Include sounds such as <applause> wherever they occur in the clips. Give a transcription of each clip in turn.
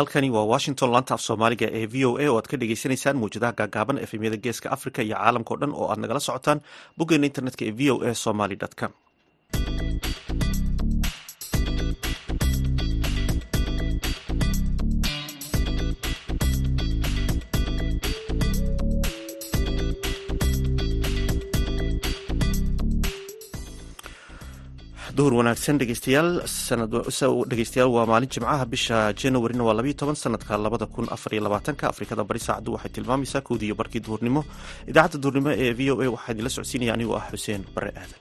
halkani waa washington laanta af soomaaliga ee v o a oo aad ka dhegeysaneysaan mawjadaha gaagaaban efemyada geeska africa iyo caalamkao dhan oo aad nagala socotaan boggeena internetka ee v o a somaly com duhur wanaagsan dhegeystayaal dhegeystayaal waa maalin jimcaha bisha januarina waa labayo toban sanadka labada kun afar iyo labaatanka afrikada bari saacaddu waxay tilmaamaysaa kowdii iyo barkii duhurnimo. Idaacadda duhurnimo ee v o a waxaa idinla socodsiinaya anigoo ah xuseen bare aadan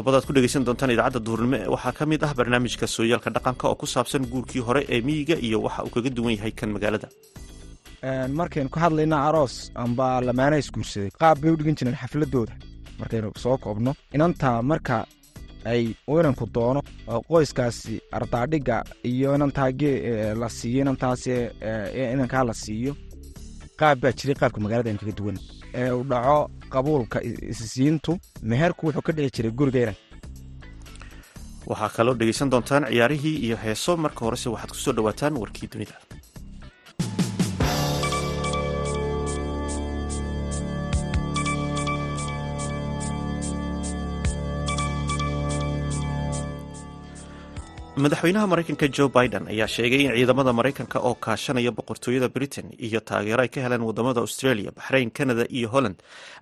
qodobada ad ku dhegeysan doontaan idaacadda duhurnimo waxaa ka mid ah barnaamijka sooyaalka dhaqanka oo ku saabsan guurkii hore ee miyiga iyo waxa uu kaga duwan yahay kan magaalada. Markaynu ka hadlayna aroos amba lamaana isguursaday qaab bay u dhigan jireen xafladooda. Markaynu soo koobno inantaa marka ay inanku doono oo qoyskaasi ardaadhiga iyo inantaa la siiyo inantaas inankaa la siiyo qaab baa jiray qaabka magaalada aynu kaga duwan ee uu dhaco qabuulka isisiintu meherku wuxuu ka dhici jiray guriga inan waxaa kaloo dhegeysan doontaan ciyaarihii iyo heeso. Marka horese waxaad ku soo dhawaataan warkii dunida madaxweynaha maraykanka jo biden ayaa sheegay in ciidamada maraykanka oo kaashanaya boqortooyada britain iyo taageero ay ka heleen waddamada australia baxrayn canada iyo holland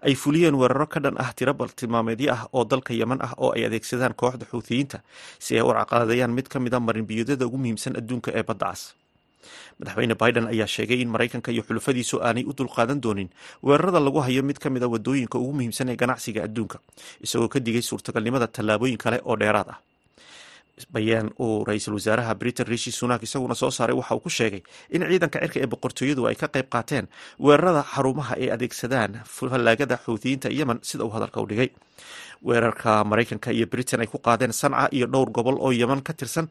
ay fuliyeen weeraro ka dhan ah tiro baltilmaameedyo ah oo dalka yeman ah oo ay adeegsadaan kooxda xuutiyiinta si ay u caqaladayaan mid ka mid a marinbiyoodyada ugu muhiimsan adduunka ee badda cas. Madaxweyne biden ayaa sheegay in maraykanka iyo xulufadiisu aanay u dulqaadan doonin weerarada lagu hayo mid ka mid a waddooyinka ugu muhiimsan ee ganacsiga adduunka isagoo ka digay suurtagalnimada tallaabooyin kale oo dheeraad ah bayaan uu ra'iisul wasaaraha britain rishi sunak isaguna soo saaray. Waxa uu ku sheegay in ciidanka cirka ee boqortooyadu ay ka qayb qaateen weerarada xarumaha ay adeegsadaan fallaagada xuutiyiinta yemen sida uu hadalka u dhigay. Weerarka maraykanka iyo britain ay ku qaadeen sanca iyo dhowr gobol oo yeman ka tirsan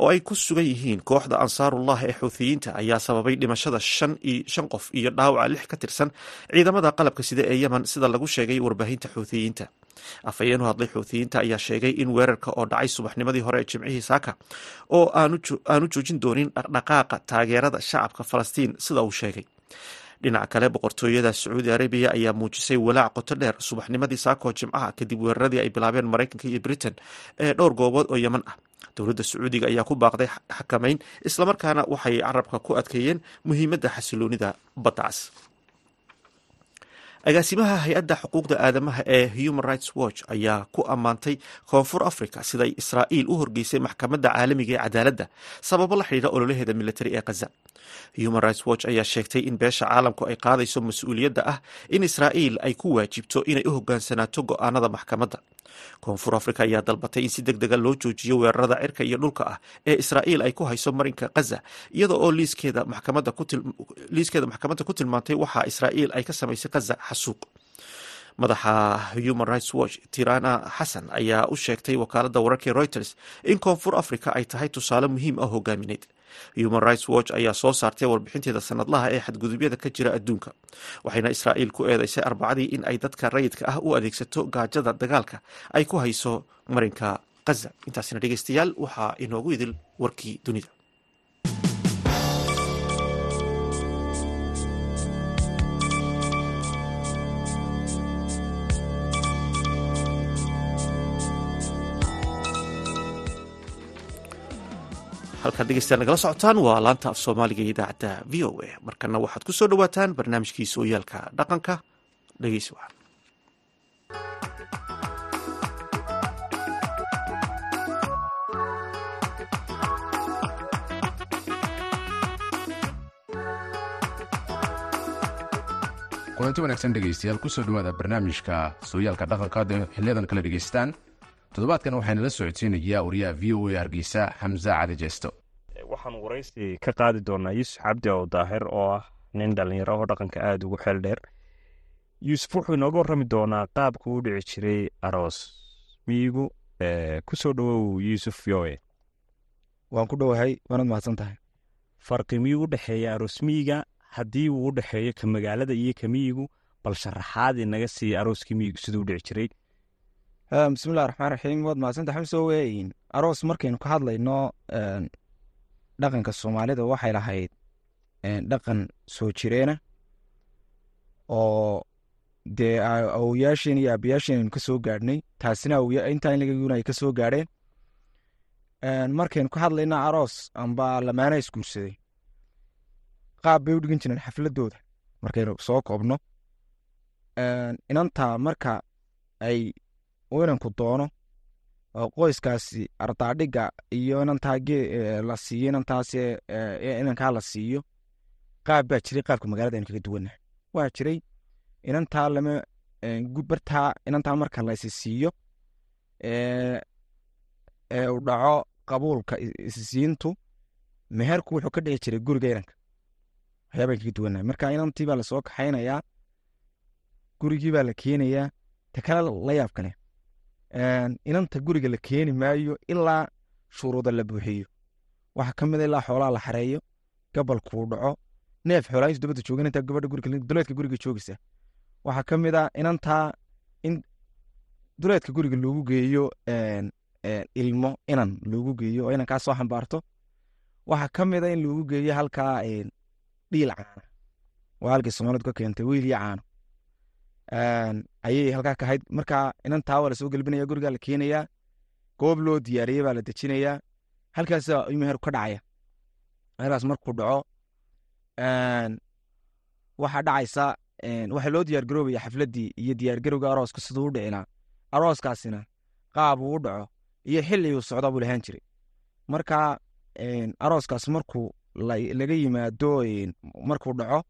oo ay ku sugan yihiin kooxda ansaarullah ee xuutiyiinta ayaa sababay dhimashada shan qof iyo dhaawaca lix ka tirsan ciidamada qalabka sida ee yemen sida lagu sheegay warbaahinta xuutiyiinta afhayeen u hadlay xuutiyiinta ayaa sheegay in weerarka oo dhacay subaxnimadii hore ee jimcihii saaka oo aanu joojin doonin dhaqdhaqaaqa taageerada shacabka falastiin sida uu sheegay. Dhinaca kale boqortooyada sacuudi arabiya ayaa muujisay walaac qoto dheer subaxnimadii saakoo jimcaha kadib weeraradii ay bilaabeen maraykanka iyo britain ee dhowr goobood oo yeman ah. Dowladda sacuudiga ayaa ku baaqday xakamayn islamarkaana waxay carabka ku adkeeyeen muhiimadda xasiloonida badda cas agaasimaha hay'adda xuquuqda aadamaha ee human rights watch ayaa ku ammaantay koonfur africa siday israa'iil u horgeysay maxkamadda caalamiga ee cadaaladda sababo la xidhiidha ololaheeda militari ee khaza human rights watch ayaa sheegtay in beesha caalamku ay qaadayso mas'uuliyadda ah in israa'iil ay ku waajibto inay u hogaansanaato go'aanada maxkamadda koonfur africa ayaa dalbatay in si deg dega loo joojiyo weerarada cirka iyo dhulka ah ee israa'iil ay ku hayso marinka khaza iyada oo liiskeeda maxkamadda ku tilmaantay waxa israa'iil ay ka samaysay khaza xasuuq. Madaxa human rights watch tirana xasan ayaa u sheegtay wakaaladda wararkii reuters in koonfur africa ay tahay tusaale muhiim ah hogaamineed human rights watch ayaa soo saartay warbixinteeda sanadlaha ee xadgudubyada ka jira adduunka waxayna israa'iil ku eedeysay arbacadii in ay dadka rayidka ah u adeegsato gaajada dagaalka ay ku hayso marinka khaza intaasina dhegeystayaal waxaa inoogu idil warkii dunida halkaad dhegeystayaal nagala socotaan waa laanta af soomaaliga iyo idaacadda v o a. Markana waxaad ku soo dhowaataan barnaamijkii sooyaalka dhaqanka. Dhegeysi wacan. Kulanti wanaagsan dhegaystayaal ku soo dhowaada barnaamijka sooyaalka dhaqanka ad xiliyadan kala dhegaystaan toddobaadkan waxaana la socodsiinayaa wariyaha v o a hargeysa xamse cali jeesto waxaan waraysi ka qaadi doonaa yuusuf cabdi oo daahir oo ah nin dhallinyaro oo dhaqanka aada ugu xeel dheer. Yuusuf wuxuu inooga warrami doonaa qaabka u dhici jiray aroos. Miyigu ku soo dhowow yuusuf yoe waan ku dhowahay waanad mahadsan tahay farqi miyuu u dhexeeya aroosmiyiga haddii uu u dhexeeyo ka magaalada iyo ka miyigu bal sharaxaadii naga siiya arooskii miyigu siduu u dhici jiray bismillahi raxmaan raxiim waad mahadsantahay xamsoo weeyin aroos markaynu ka hadlayno dhaqanka soomaalida waxay lahayd dhaqan soo jireena oo dee awoyaasheen iyo aabayaasheen aynu ka soo gaadhnay. Taasina intaa in lagaguna ay ka gaadheen. Markaynu ka hadlayno aroos amba lamaana isguursaday qaab bay u dhigan jireen xafladooda. Markaynu soo koobno. Inanta marka ay inanku doono oo qoyskaasi ardaadhiga iyo inantaa la siiyo inantaas inankaa la siiyo qaab baa jiray qaabka magaalada aynu kaga duwannahay waa jiray inantaa lama bartaa inantaa marka la isi siiyo ee uu dhaco qabuulka isisiintu meherku wuxuu ka dhici jiray guriga inanka. Waxyaabaan kaga duwannahay marka inantii baa la soo kaxaynayaa gurigii baa la keenayaa ta kale la yaab kale inanta guriga la keeni maayo ilaa shuruuda la buuxiyo. Waxaa ka mid a ilaa xoolaha la xareeyo gabalkuu dhaco neef xoolaayisu dabadda joogan intaa gabadha guriga duleedka guriga joogaysa waxaa ka mid a inantaa in duleedka guriga loogu geeyo ilmo inan loogu geeyo oo inankaa soo xambaarto. Waxaa ka mid a in loogu geeyo halkaa dhiil caana. Waa halkii soomaalidu ka keentay wiil iyo caano ayay halkaa ka ahayd marka inantaa waa la soo gelbinaya gurigaa la keenayaa goob loo diyaariyey baa la dejinayaa halkaasa meher ka dhacaya. Meherkaas markuu dhaco waxaa dhacaysa waxaa loo diyaargaroobaya xafladdii iyo diyaargarowga arooska siduu u dhicilaa arooskaasina qaab uu u dhaco iyo xilli uu socda buu lahaan jiray. Marka arooskaas markuu laga yimaado markuu dhaco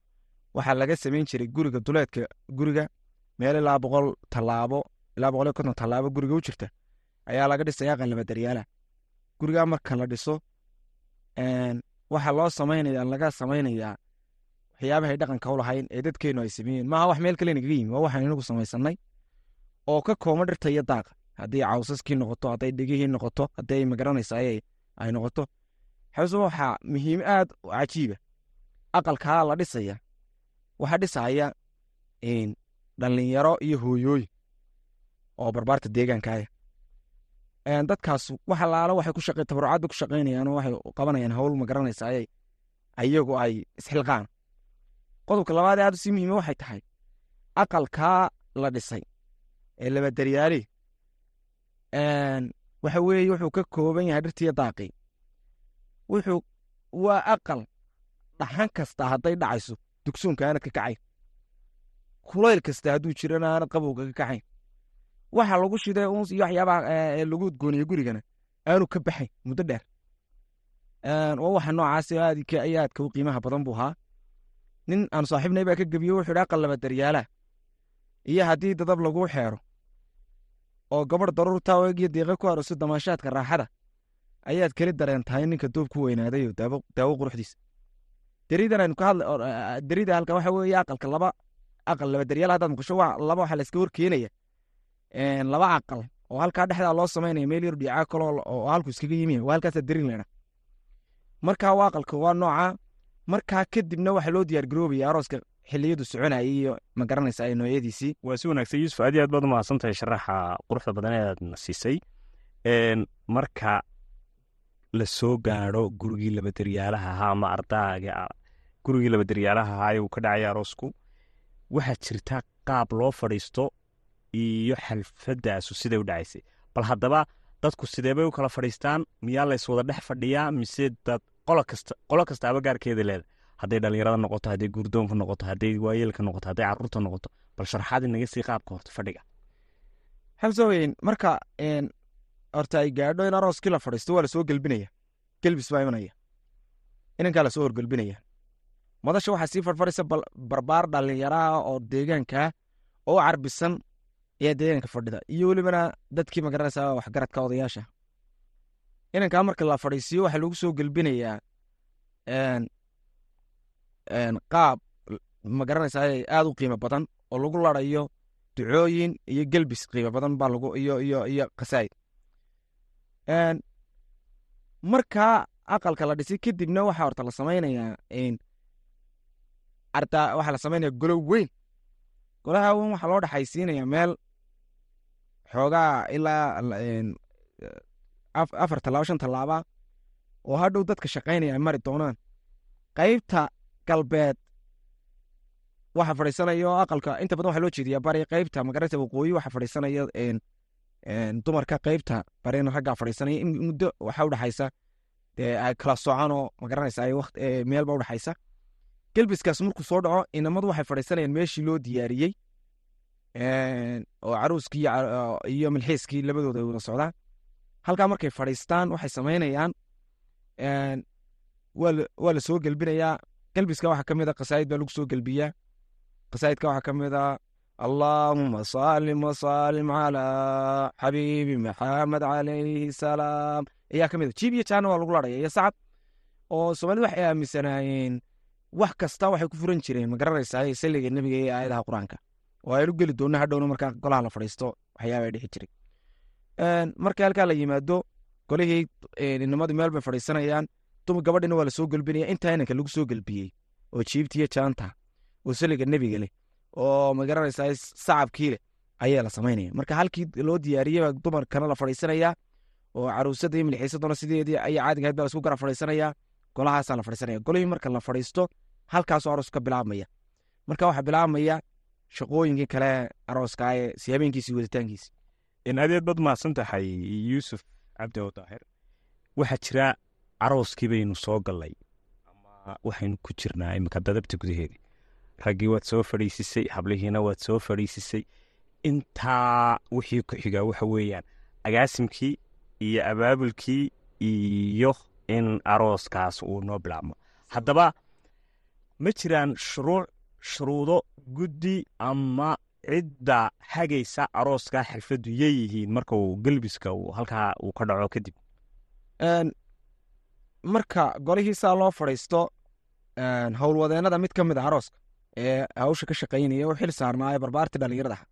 waxaa laga samayn jiray guriga duleedka guriga meel ilaa boqol tallaabo ilaa boqol iyo konton tallaabo guriga u jirta ayaa laga dhisaya qalaba daryaala. Gurigaa marka la dhiso waxaa loo samaynaya laga samaynayaa waxyaabahay dhaqanka u lahayn ee dadkeenu ay sameeyeen. Maaha wax meel kale nagaga yimi waa waxaan inagu samaysanay oo ka kooma dhirta iyo daaqa. Haddii cawsaskii noqoto hadday dhegihii noqoto hadday magaranaysa ay noqoto. Xabse waxaa muhiim aad cajiiba. Aqalkaa la dhisaya waxaa dhisaya dhalinyaro iyo hooyooyin oo barbaarta deegaankaaya dadkaas wax alaalo waxay ku shaqe tabarucaadba ku shaqaynayaan oo waxay qabanayaan hawl ma garanaysa ayay ayagu ay isxilqaan. Qodobka labaad ee aad u sii muhiima waxay tahay aqalkaa la dhisay ee labadaryaali waxa weeye wuxuu ka kooban yahay dhirtiiyo daaqii. Wuxuu waa aqal dhaxan kasta hadday dhacayso dugsoonka aanad ka kacayn kulayl kasta hadduu jirana aanad qabowga ka kacayn waxa lagu shiday uns iyo waxyaabaha lagu udgooniye gurigana aanu ka baxayn muddo dheer. Waa waxa noocaasi aadka iyo aadka u qiimaha badan buu ahaa. Nin aan saaxiibnay baa ka gebiye wuxuu idhi aqal laba daryaala. Iyo haddii dadab laguu xeero oo gabadh daruurta iyo deeqa ku aroso damaashaadka raaxada ayaad keli dareen tahay ninka doob ku weynaaday oo daawo quruxdiisa. Derida halka waxa weeye aqalka laba aqal laba daryaal haddaad maqasho waa laba waxaa la iska horkeenaya. Laba aqal oo halkaa dhexdaa loo samaynaya meel yar dhicaa kaloo oo halku iskaga yimi waa halkaasaa derin leena markaa waa aqalka waa nooca markaa kadibna waxaa loo diyaar garoobaya arooska xiliyadu soconayay iyo ma garanaysa ay noocyadiisii. Waa si wanaagsan yuusuf aad iyo aad baad umahadsan tahay sharaxa quruxda badan ee aad siisay marka la soo gaadho gurigii labadaryaalaha ahaa ama ardaaga gurigii labadaryaalaha ahaa ee ka dhacaya aroosku waxaa jirta qaab loo fadhiisto iyo xalfadaasu siday u dhacaysay bal haddaba dadku sideebay u kala fadhiistaan? Miyaa lays wada dhex fadhiyaa? Mise dad qolo kasta qolo kastaaba gaarkeeda leeda hadday dhallinyarada noqoto hadday guurdoonka noqoto hadday waayeelka noqoto hadday carruurta noqoto. Bal sharxaad inaga sii qaabka horta fadhiga. Xamsoweyn marka horta ay gaadho in arooskii la fadhiisto waa la soo gelbinaya. Gelbis baa imanaya. Inankaa la soo horgelbinaya madasha waxaa sii farfaraysa barbaar dhallinyaraha oo deegaankaa oo carbisan ayaa deegaanka fadhida. Iyo welibana dadkii magaranaysa waxgaradka odayaasha. Inankaa marka la fadhiisiyo waxaa lagu soo gelbinayaa qaab magaranaysa aad u qiimo badan oo lagu larayo ducooyin iyo gelbis qiimo badan baa lagu iyo iyo markaa aqalka la dhisay kadibna waxaa horta la samaynayaa arda waxaa la samaynaya golo weyn. Golaha weyn waxaa loo dhexaysiinaya meel xoogaa ilaa afar tallaabo shan tallaaba oo hadhow dadka shaqaynaya ay mari doonaan. Qaybta galbeed waxa fadhiisanaya oo aqalka inta badan waxaa loo jeediyaa bari qaybta magarata waqooyi waxa fadhiisanaya dumarka qaybta barina raggaa fadhiisanaya muddo waxaa udhexaysa dee ay kala soconoo magaranaysa ay meelba udhexaysa gelbiskaas markuu soo dhaco inamadu waxay fadhiisanayaan meeshii loo diyaariyey oo caruuskii iyo milxiiskii labadooda ay wada socdaan. Halkaa markay fadhiistaan waxay samaynayaan waa la- soo gelbinayaa. Gelbiska waxaa ka mid a qasaa'id baa lagu soo gelbiyaa. Qasaa'idka waxaa ka mid a allaahuma saalim wasaalim calaa xabiibi maxamed calayhi salaam. Ayaa ka mid a jiib iyo jaana waa lagu ladhaya iyo sacab oo soomaalida waxay aaminsanaayeen wax kasta waxay ku furan jireen. Ma garanaysaa salliga nebiga iyo aayadaha qur'aanka. Oo aynu geli doonno hadhowna markaa golaha la fadhiisto waxyaaba ay jiray marka halkaa la yimaado golihii een, inamadii meel bay fadhiisanayaan. Dumar gabadhina waa la soo gelbinaya intaa inanka lagu soo gelbiyey oo jiibtiyo jaanta oo saliga nebiga leh oo ma garanaysaa sacabkii leh ayaa la samaynaya marka halkii loo diyaariyey baa dumarkana la fadhiisanaya oo caruusada iyo sideedii ayaa caadiga ahayd baa lasku gara fadhiisanaya. Golahaasaa la fadhiisanaya. Golihii marka la fadhiisto halkaasoo aroos ka bilaabmaya. Marka waxaa bilaabmaya shaqooyinkii kale arooska ee si habeenkiisi waditaankiisi adeed bad mahadsan tahay yuusuf cabdi oo daahir waxaa jira carooskii baynu soo gallay ama waxaynu ku jirnaa iminka dadabta gudaheedii raggii waad soo fadhiisisay hablihiina waad soo fadhiisisay. Intaa wixii ku xigaa waxa weeyaan agaasimkii iyo abaabulkii iyo in arooskaas uu noo bilaabmo. Haddaba ma jiraan shuruuc shuruudo guddi ama cidda hagaysa arooska xirfaddu yeeyihiin marka uu gelbiska halkaa uu ka dhaco kadib. Marka golihiisaa loo fadhiisto een, howlwadeennada mid ka mid a arooska ee hawsha ka shaqaynaya u xil saarnaa ee barbaartii dhallinyarada ah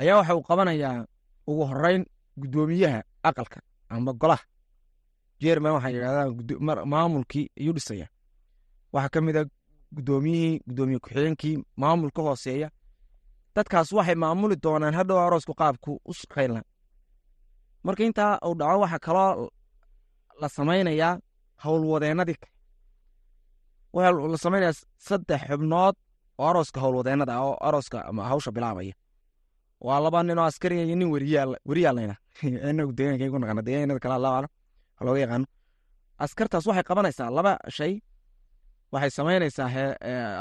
ayaa waxa uu qabanayaa ugu horeyn guddoomiyaha aqalka amba golaha. Jerman waxay yidhahdaan maamulkii ayuu dhisaya. Waxaa ka mid a guddoomiyihii guddoomiye ku-xigeenkii maamulka hooseeya. Dadkaas waxay maamuli doonaan hadhow aroosku qaabku u shaqayn lahaa marka intaa uu dhaco waxaa kaloo la samaynayaa howlwadeennadii waxaa la samaynayaa saddex xubnood oo arooska howlwadeennada ah oo arooska ama hawsha bilaabaya. Waa laba nin oo askariya iyo nin weriyaal weriyaallayna inagu <laughs> deegaanka ku naqana deegaanada kale allahu aclam yaqaano. Askartaas waxay qabanaysaa laba shay waxay samaynaysaa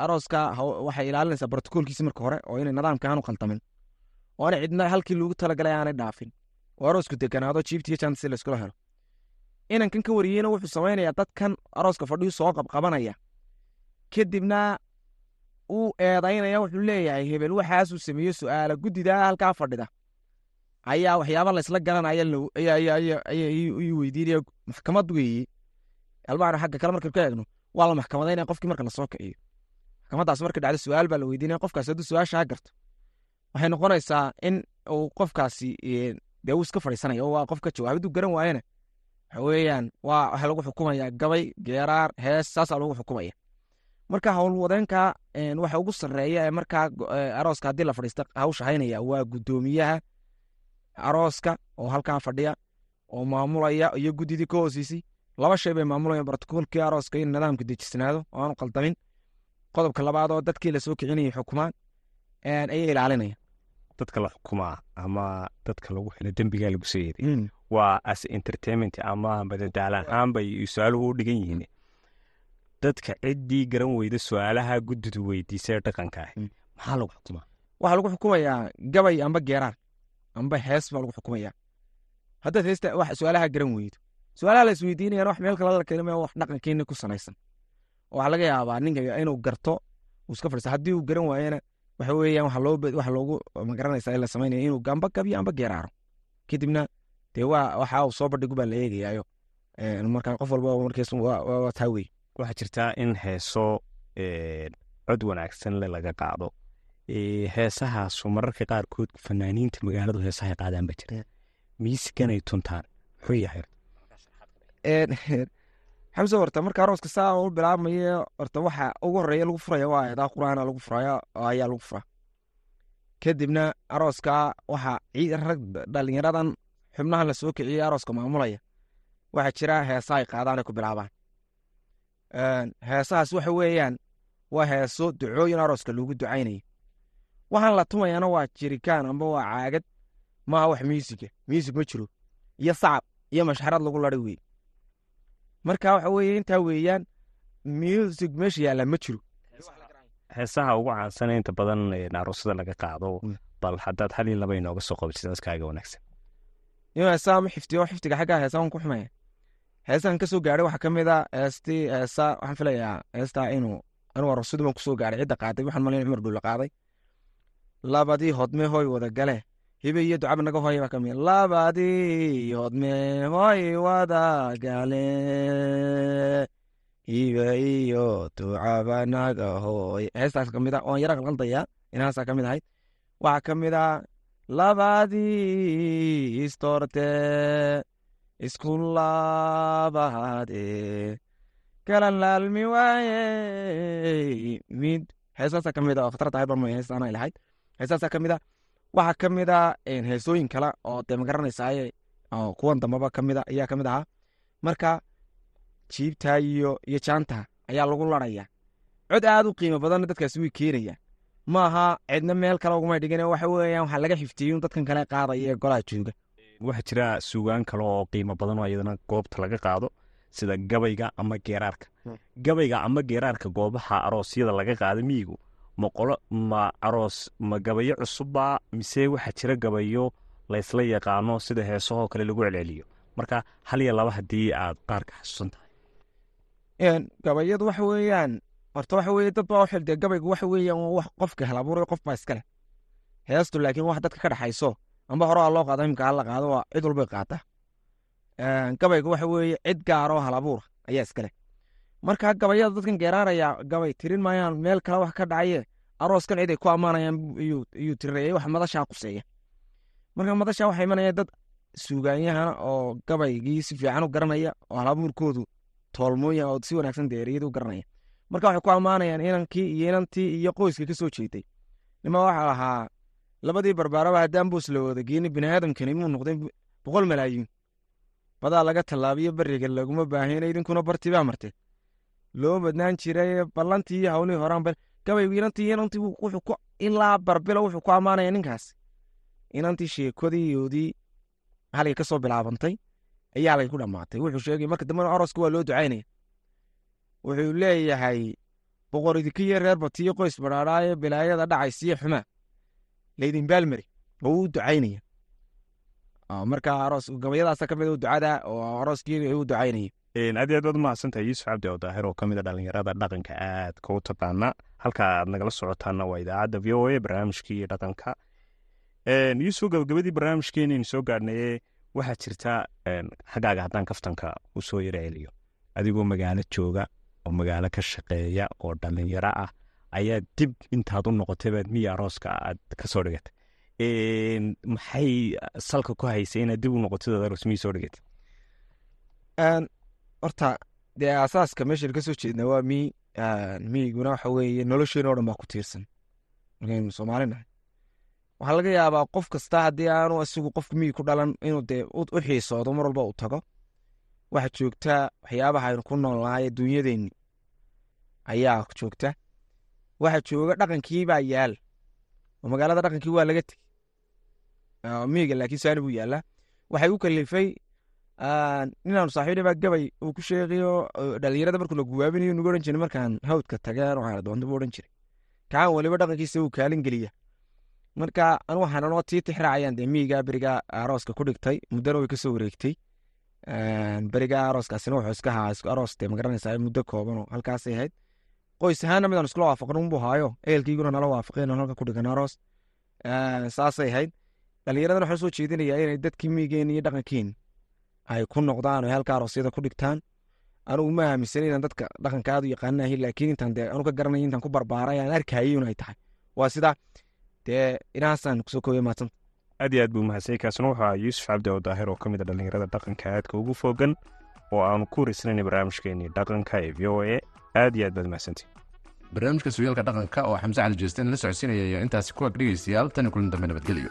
arooska waxay ilaalinaysaa brotokoolkiisi marka hore oo inay nidaamka aanu qaldamin oo aanay cidna halkii loogu talagalay aanay dhaafin oo aroosku deganaado jiibtiyo jaanta si layskula helo inankan ka wariyeyna wuxuu samaynayaa dadkan arooska fadhiyu soo qabqabanaya kadibna uu eedaynaya wuxuu leeyahay hebel waxaasuu sameeyo su'aala guddidaa halkaa fadhida ayaa waxyaaba laysla garanaya ii weydiinaya maxkamad weeye almaana xagga kale marka ka eegno waa la maxkamadaynaya qofkii marka la soo kiciyo maxkamadaas marka dhacdo su'aal baa la weydiinaya qofkaas hadduu su'aashaa garto. Waxay noqonaysaa in uu qofkaasi dee uu iska fadhiisanaya waa qof ka jawaab hadduu garan waayana. Waxa weeyaan waa waxaa lagu xukumaya gabay geeraar hees saasaa lagu xukumaya. Marka howlwadeenka een, waxa ugu sarreeya ee markaa arooska haddii la fadhiista hawsha haynaya waa guddoomiyaha arooska oo halkaa fadhiya oo maamulaya iyo guddidii ka hoosiisay laba shay bay maamulayaan brotokoolkii arooska in nidaamka dejisnaado oo aanu qaldamin. Qodobka labaad oo dadkii la soo kicinayay xukumaan ayay ilaalinaya dadka la xukumaa ama dadka lagu xilo dembigaa lagu soo yeeday waa as entertainment ama madadaala ahaan bay su'aaluhu u dhigan yihiin. Dadka ciddii garan weyda su'aalaha guddidu weydiisa ee dhaqanka ah. Mm. maxaa lagu xukumaa? Waxaa lagu xukumayaa gabay amba geeraar amba hees baa lagu xukumaya haddaad heesta wax su'aalaha garan weydo su'aalaha la isweydiinayaan wax meel kale la keenamaya wax dhaqankeena ku salaysan oo waxaa laga yaabaa ninka inuu garto uu iska fadhiista haddii uu garan waayana waxa weeyaan waxa loo waxa loogu ma garanaysaa in la samaynaya inuu amba gabiyo amba geeraaro. Kadibna dee waa waxa uu soo bandhigu baa la eegayaayo. Een, marka qof walba markiis waa taa wey waxaa jirtaa in heeso ee, cod wanaagsan le laga qaado. Ee, heesahaasu mararka qaarkood fanaaniinta magaaladu heesahay qaadaan ba jira miisiganay tuntaan muxuu yahay xamse <laughs> horta marka arooska saa u bilaabmayo horta waxa ugu horreeya lagu furaya waa aayadaha qur'aana lagu furaya ayaa lagu furaa. Kadibna arooska waxa rag dhalinyaradan xubnaha la soo kiciyey arooska maamulaya. Waxaa jira heesa ay qaadaan ku bilaabaan. Heesahaas waxa weeyaan waa heeso ducooyin arooska loogu ducaynayo. Waxaan la tumayaana waa jirikaan amba waa caagad maaha wax miisiga miisig ma jiro. Iyo sacab iyo mashxarad lagu ladhay wey marka waxa weeye intaa weeyaan music meesha yaalla ma jiro. Heesaha ugu caansan inta badan aroosada laga qaado bal haddaad hal iyo laba inooga soo qabatid dadkaaga wanaagsan. In heesaha ma xiftiyo xiftiga xaggaa heesahan ku xumaya. Heesahan ka soo gaadhay waxaa ka mid a heestii heesa waxaan filayaa heestaa inuu anuu aroosadu baan ku soo gaadhay cidda qaaday waxaan malayn cumar dhulla qaaday. Labadii hodme hoy wada gale hibe iyo ducaba naga hooya baa ka mid labadii hodme hoy wada gale hibe ducaba naga hooy heestaas ka mid a waan yara qalqaldayaa inaasaa ka mid ahayd. Waxaa ka mid a labadii istorte isku labaade kalan laalmi waaye mid. Heesaasaa ka mid a oo khatar tahay barmay heestaana ay lahayd heesaasaa ka mid a waxaa ka mid a heesooyin kale oo dee magaranaysaay oo kuwan dambaba ka mid a ayaa ka mid ahaa. Marka jiibtaa iyo iyo jaanta ayaa lagu laraya cod aad u qiimo badanna dadkaasi way keenayaan maaha cidna meel kale uguma dhigin waxa weeyaan waxaa laga xiftiyin dadkan kale qaadaya ee golaha jooga. Waxaa jira suugaan kale oo qiimo badan oo iyadana goobta laga qaado sida gabayga ama geeraarka. Gabayga ama geeraarka goobaha aroosyada laga qaada miyigu ma qolo ma aroos ma gabayo cusubba mise waxaa jira gabayo laysla yaqaano sida heesahoo kale lagu celceliyo. Marka hal iyo laba haddii aad qaarka xasuusan tahay gabayadu waxa weeyaan horta waxa weye dad baa uxil dee gabaygu waxa weeyaan wax qofka halabuuray qof baa iskale heestu laakiin wax dadka ka dhexayso amba horaa loo qaado imika hala qaado waa cid walbay qaataa gabayga waxa weeye cid gaaroo halabuura ayaa iskale marka gabayada dadkan geeraaraya gabay tirin maayaan meel kale wax ka dhacaye arooskan cid ku ammaanayaan iyuu tirinaya wax madashaa quseeya marka madashaa waxaa imanaya dad suugaanyahana oo gabaygii si fiican u garanaya oo halabuurkoodu toolmooya oo si wanaagsan deeriyada u garanaya. Marka waxay ku ammaanayaan inankii iyo inantii iyo qoyskii ka soo jeeday nima waxaa lahaa labadii barbaaraba haddaan buus la wada geeni biniaadamkani muu noqday boqol malaayiin. Badaa laga tallaabiyo beriga laguma baahina idinkuna bartii baa martee loo badnaan jiray ballantii hawlihii horaan gabaygu inantii inantii wuxuu ku ilaa barbilo wuxuu ku ammaanaya ninkaas. Inantii sheekodiyoodii halay ka soo bilaabantay ayaa lay ku dhammaatay. Wuxuu sheegay marka dambena oroska waa loo ducaynaya. Wuxuu leeyahay boqor idinkiyo reer batiyo qoys badhaadhaayo bilaayada dhacaysiyo xumaa. Laydin baalmari oo uu ducaynaya. Marka aroos gabayadaasa ka mid u ducada oo arooskii u ducaynaya aad aad baad umahadsantahay yuusuf cabdi oo daahir oo ka mid a dhalinyarada dhaqanka aadka u taqaana halka aad nagala socotaana waa idaacadda v o a barnaamijkii dhaqanka. Yuusuf gabagabadii barnaamijkeenaynu soo gaadhnaye waxaa jirta xaggaaga haddaan kaftanka u soo celiyo adigoo magaalo jooga oo magaalo ka shaqeeya oo dhalinyaro ah ayaa dib intaad u noqotay baad miya arooska aad ka soo dhigatay maxay salka ku haysay inaad dib u noqotid aad aroos soo dhigatay horta dee asaaska meeshan ka soo jeedna waa mi miyiguna waxa weeye nolosheena o dhan baa ku tiirsan. Markaynu soomaali nahay waxaa laga yaabaa qof kasta haddii aanu isagu qofka miyig ku dhalan inuu dee u xiisoodo mar walba uu tago. Waxaa joogtaa waxyaabaha aynu ku noolnahay adduunyadeenni ayaa joogta. Waxaa jooga dhaqankii baa yaal. Oo magaalada dhaqankii waa laga tegey. Miyiga laakiin saani buu yaallaa. Waxay u kalifay inaanu saaxiibna baa gabay uu ku sheegayo dhalinyarada markuu la guwaabinayo nugu odhan jiray markaan hawdka tageen waxaana doonta buu odhan jiray. Kaan weliba dhaqankiisa uu kaalin geliya marka anu waxaan anoo tii tixraacayaan dee miyiga beriga arooska ku dhigtay muddana way ka soo wareegtay. Beriga arooskaasina wuxuu iska haa aroos dee ma garanaysaa muddo koobanoo halkaasay ahayd. Qoys ahaana midaan iskula waafaqin unbuu haayo ehelkiiguna nala waafaqeen halka ku dhigan aroos. Saasay ahayd. Dhalinyaradan waxaan soo jeedinayaa inay dadkii miyigeeni iyo dhaqankeeni ay ku noqdaan oo halka aroosyada ku dhigtaan. Anugu ma aaminsan inaan dadka dhaqanka aad u yaqaanahay laakiin intaan dee anu ka garanaya intaan ku barbaaray aan arkayay inay tahay. Waa sida dee inahaasaan ku soo koobiya maadsanta aad iyo aad buu wuxuu ahaa yuusuf cabdi oo daahir oo ka mid a dhallinyarada dhaqanka aadka ugu foogan oo aanu ku wareysanaynay barnaamijkeenii dhaqanka ee v o a. Aad iyo aad baad mahadsantii barnaamijka sooyaalka dhaqanka oo xamse cali jeesteen la socodsiinaya ayaa intaasi ku ag dhegaystayaal. Tani kulan dambe nabadgelyo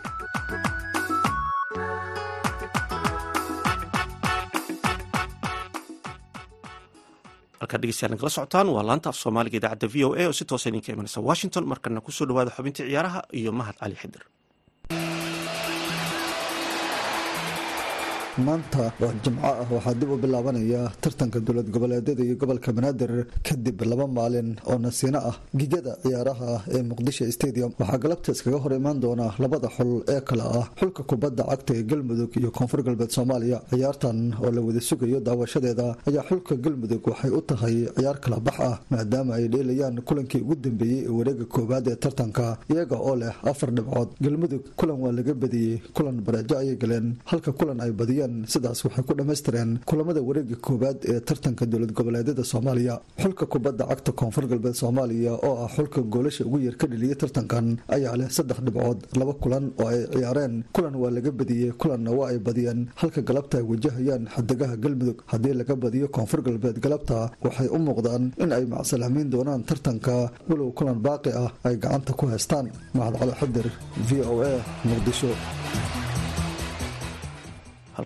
halkaad dhegeystayaal nagala socotaan. Waa laanta af soomaaliga idaacadda v o a oo si toosa idinka imanaysa washington. Markana ku soo dhawaada xubintii ciyaaraha iyo mahad cali xidir maanta oo jimco ah waxaa dib u bilaabanaya tartanka dowlad goboleedyada iyo gobolka banaadir kadib laba maalin oo nasiino ah gigada ciyaaraha ee muqdisho stadium. Waxaa galabta iskaga hor imaan doona labada xul ee kale ah xulka kubadda cagta ee galmudug iyo koonfur galbeed soomaaliya. Ciyaartan oo la wada sugayo daawashadeeda ayaa xulka galmudug waxay u tahay ciyaar kala bax ah maadaama ay dheelayaan kulankii ugu dambeeyey ee wareega koowaad ee tartanka iyaga oo leh afar dhibcood. Galmudug kulan waa laga badiyey kulan bareejo ayay galeen halka kulan ay badiyeen sidaas waxay ku dhammaystireen kulamada wareega koowaad ee tartanka dowlad goboleedyada soomaaliya. Xulka kubadda cagta koonfur galbeed soomaaliya oo ah xulka goolasha ugu yar ka dheliyay tartankan ayaa leh saddex dhibcood laba kulan oo ay ciyaareen kulan waa laga badiyey kulanna waa ay badiyeen. Halka galabta ay wajahayaan xadagaha galmudug haddii laga badiyo koonfur galbeed galabta waxay u muuqdaan in ay macsalamiin doonaan tartanka walow kulan baaqi ah ay gacanta ku haystaan. Mahad cali xidir v o a muqdisho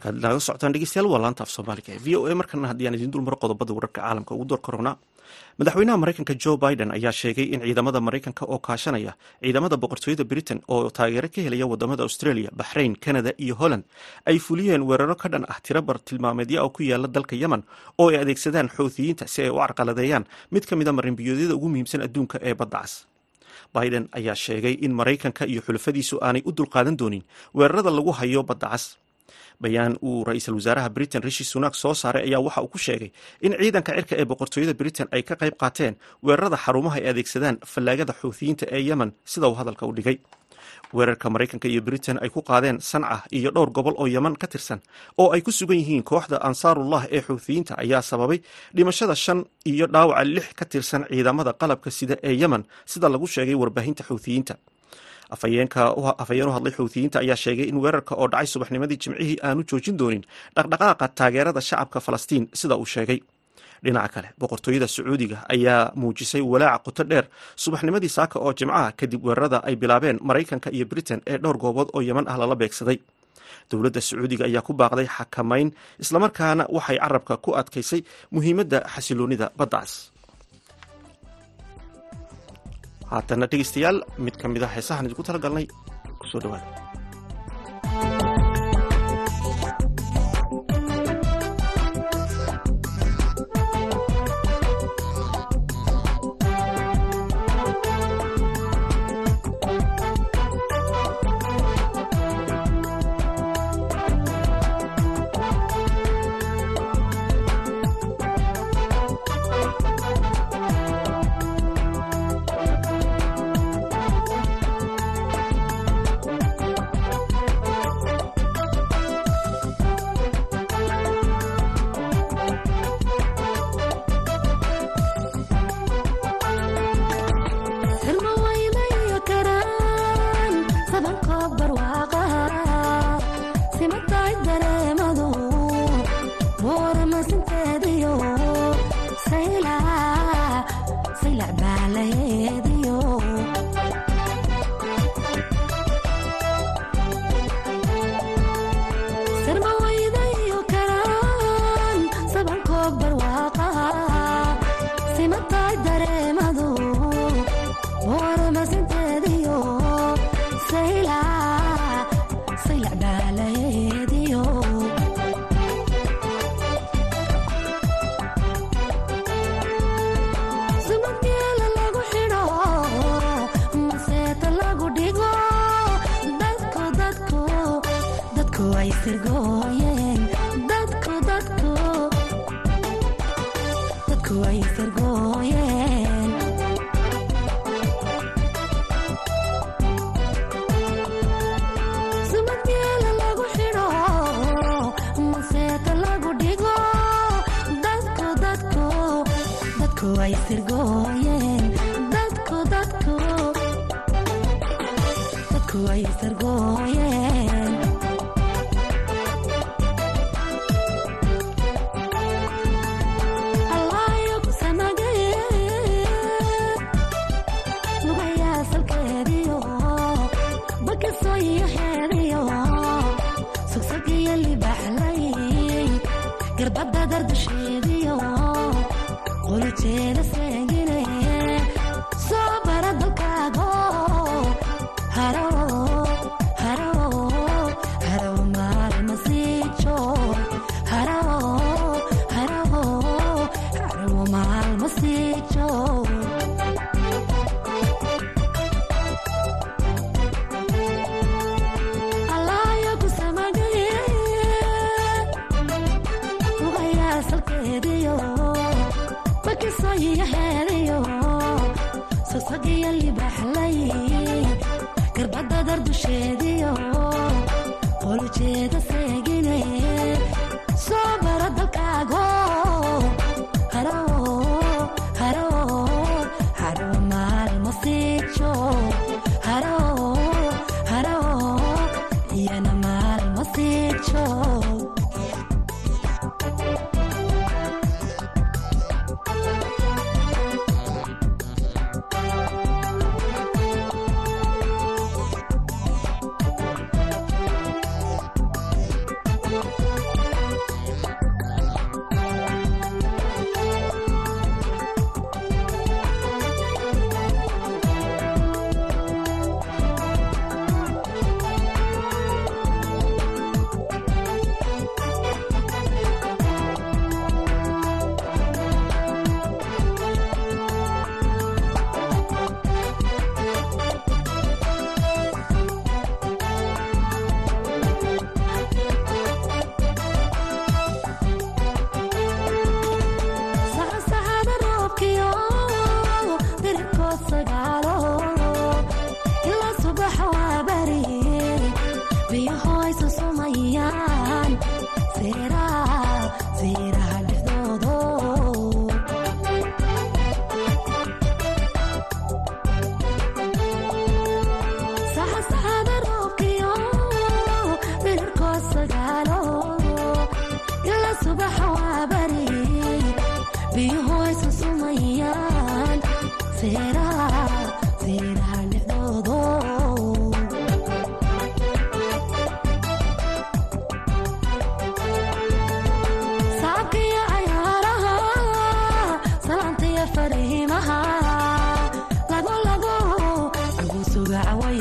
halkaad naga socotaan dhegeystayaal waa laanta af soomaaliga. V o a markana haddii aan idiin dulmaro qodobada wararka caalamka ugu door korona madaxweynaha maraykanka joe biden ayaa sheegay in ciidamada maraykanka oo kaashanaya ciidamada boqortooyada britain oo taageero ka helaya waddamada australia baxrain canada iyo holland ay fuliyeen weeraro ka dhan ah tiro bar tilmaameedya oo ku yaalla dalka yemen oo ay adeegsadaan xouthiyiinta si ay u carqaladeeyaan mid ka mida marinbiyoodyada ugu muhiimsan adduunka ee badda cas. Biden ayaa sheegay in maraykanka iyo xulafadiisu aanay u dulqaadan doonin weerarada lagu hayo badda cas bayaan uu ra'iisul wasaaraha britain rishi sunak soo saaray ayaa waxa uu ku sheegay in ciidanka cirka ee boqortooyada britain ay ka qayb qaateen weerarada xarumaha ay adeegsadaan fallaagada xuuthiyiinta ee yemen sida uu hadalka u dhigay. Weerarka maraykanka iyo britain ay ku qaadeen sanca iyo dhowr gobol oo yeman ka tirsan oo ay ku sugan yihiin kooxda ansaarullah ee xuuthiyiinta ayaa sababay dhimashada shan iyo dhaawaca lix ka tirsan ciidamada qalabka sida ee yemen sida lagu sheegay warbaahinta xuuthiyiinta afhayeen u hadlay xuuthiyiinta ayaa sheegay in weerarka oo dhacay subaxnimadii jimcihii aanu joojin doonin dhaqdhaqaaqa taageerada shacabka falastiin sida uu sheegay. Dhinaca kale boqortooyada sacuudiga ayaa muujisay walaaca qoto dheer subaxnimadii saaka oo jimcaha kadib weerarada ay bilaabeen maraykanka iyo britain ee dhowr goobood oo yeman ah lala beegsaday. Dowladda sacuudiga ayaa ku baaqday xakamayn islamarkaana waxay carabka ku adkaysay muhiimadda xasiloonida baddaas haatana dhegeystayaal mid ka mid a heesahan idinku tala galnay ku soo dhawaada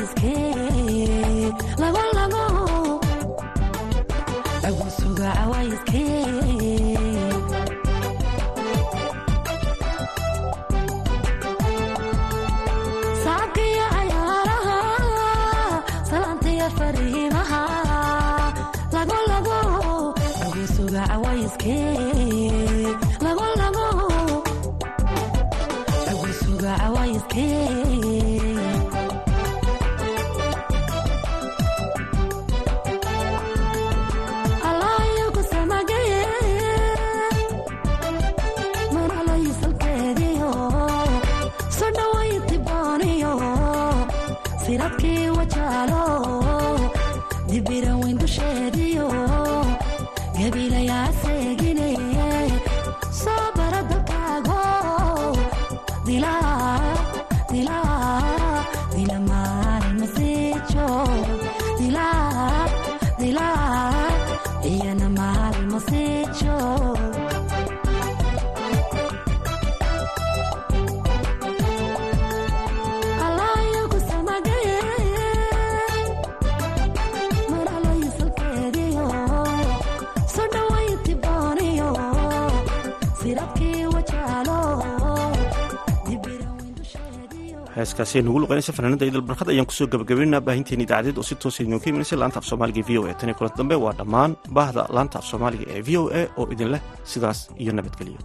is. heestaasi ay nagu luqeynaysa fanaanada ciidal barkad ayaan ku soo gabagabaynaa baahinteeni idaacadeed oo si toosa idinka imanaysa laanta af soomaaliga e v o e tani kulanta dambe waa dhammaan baahda laanta af soomaaliga ee v o a oo idinleh sidaas iyo nabadgelyo.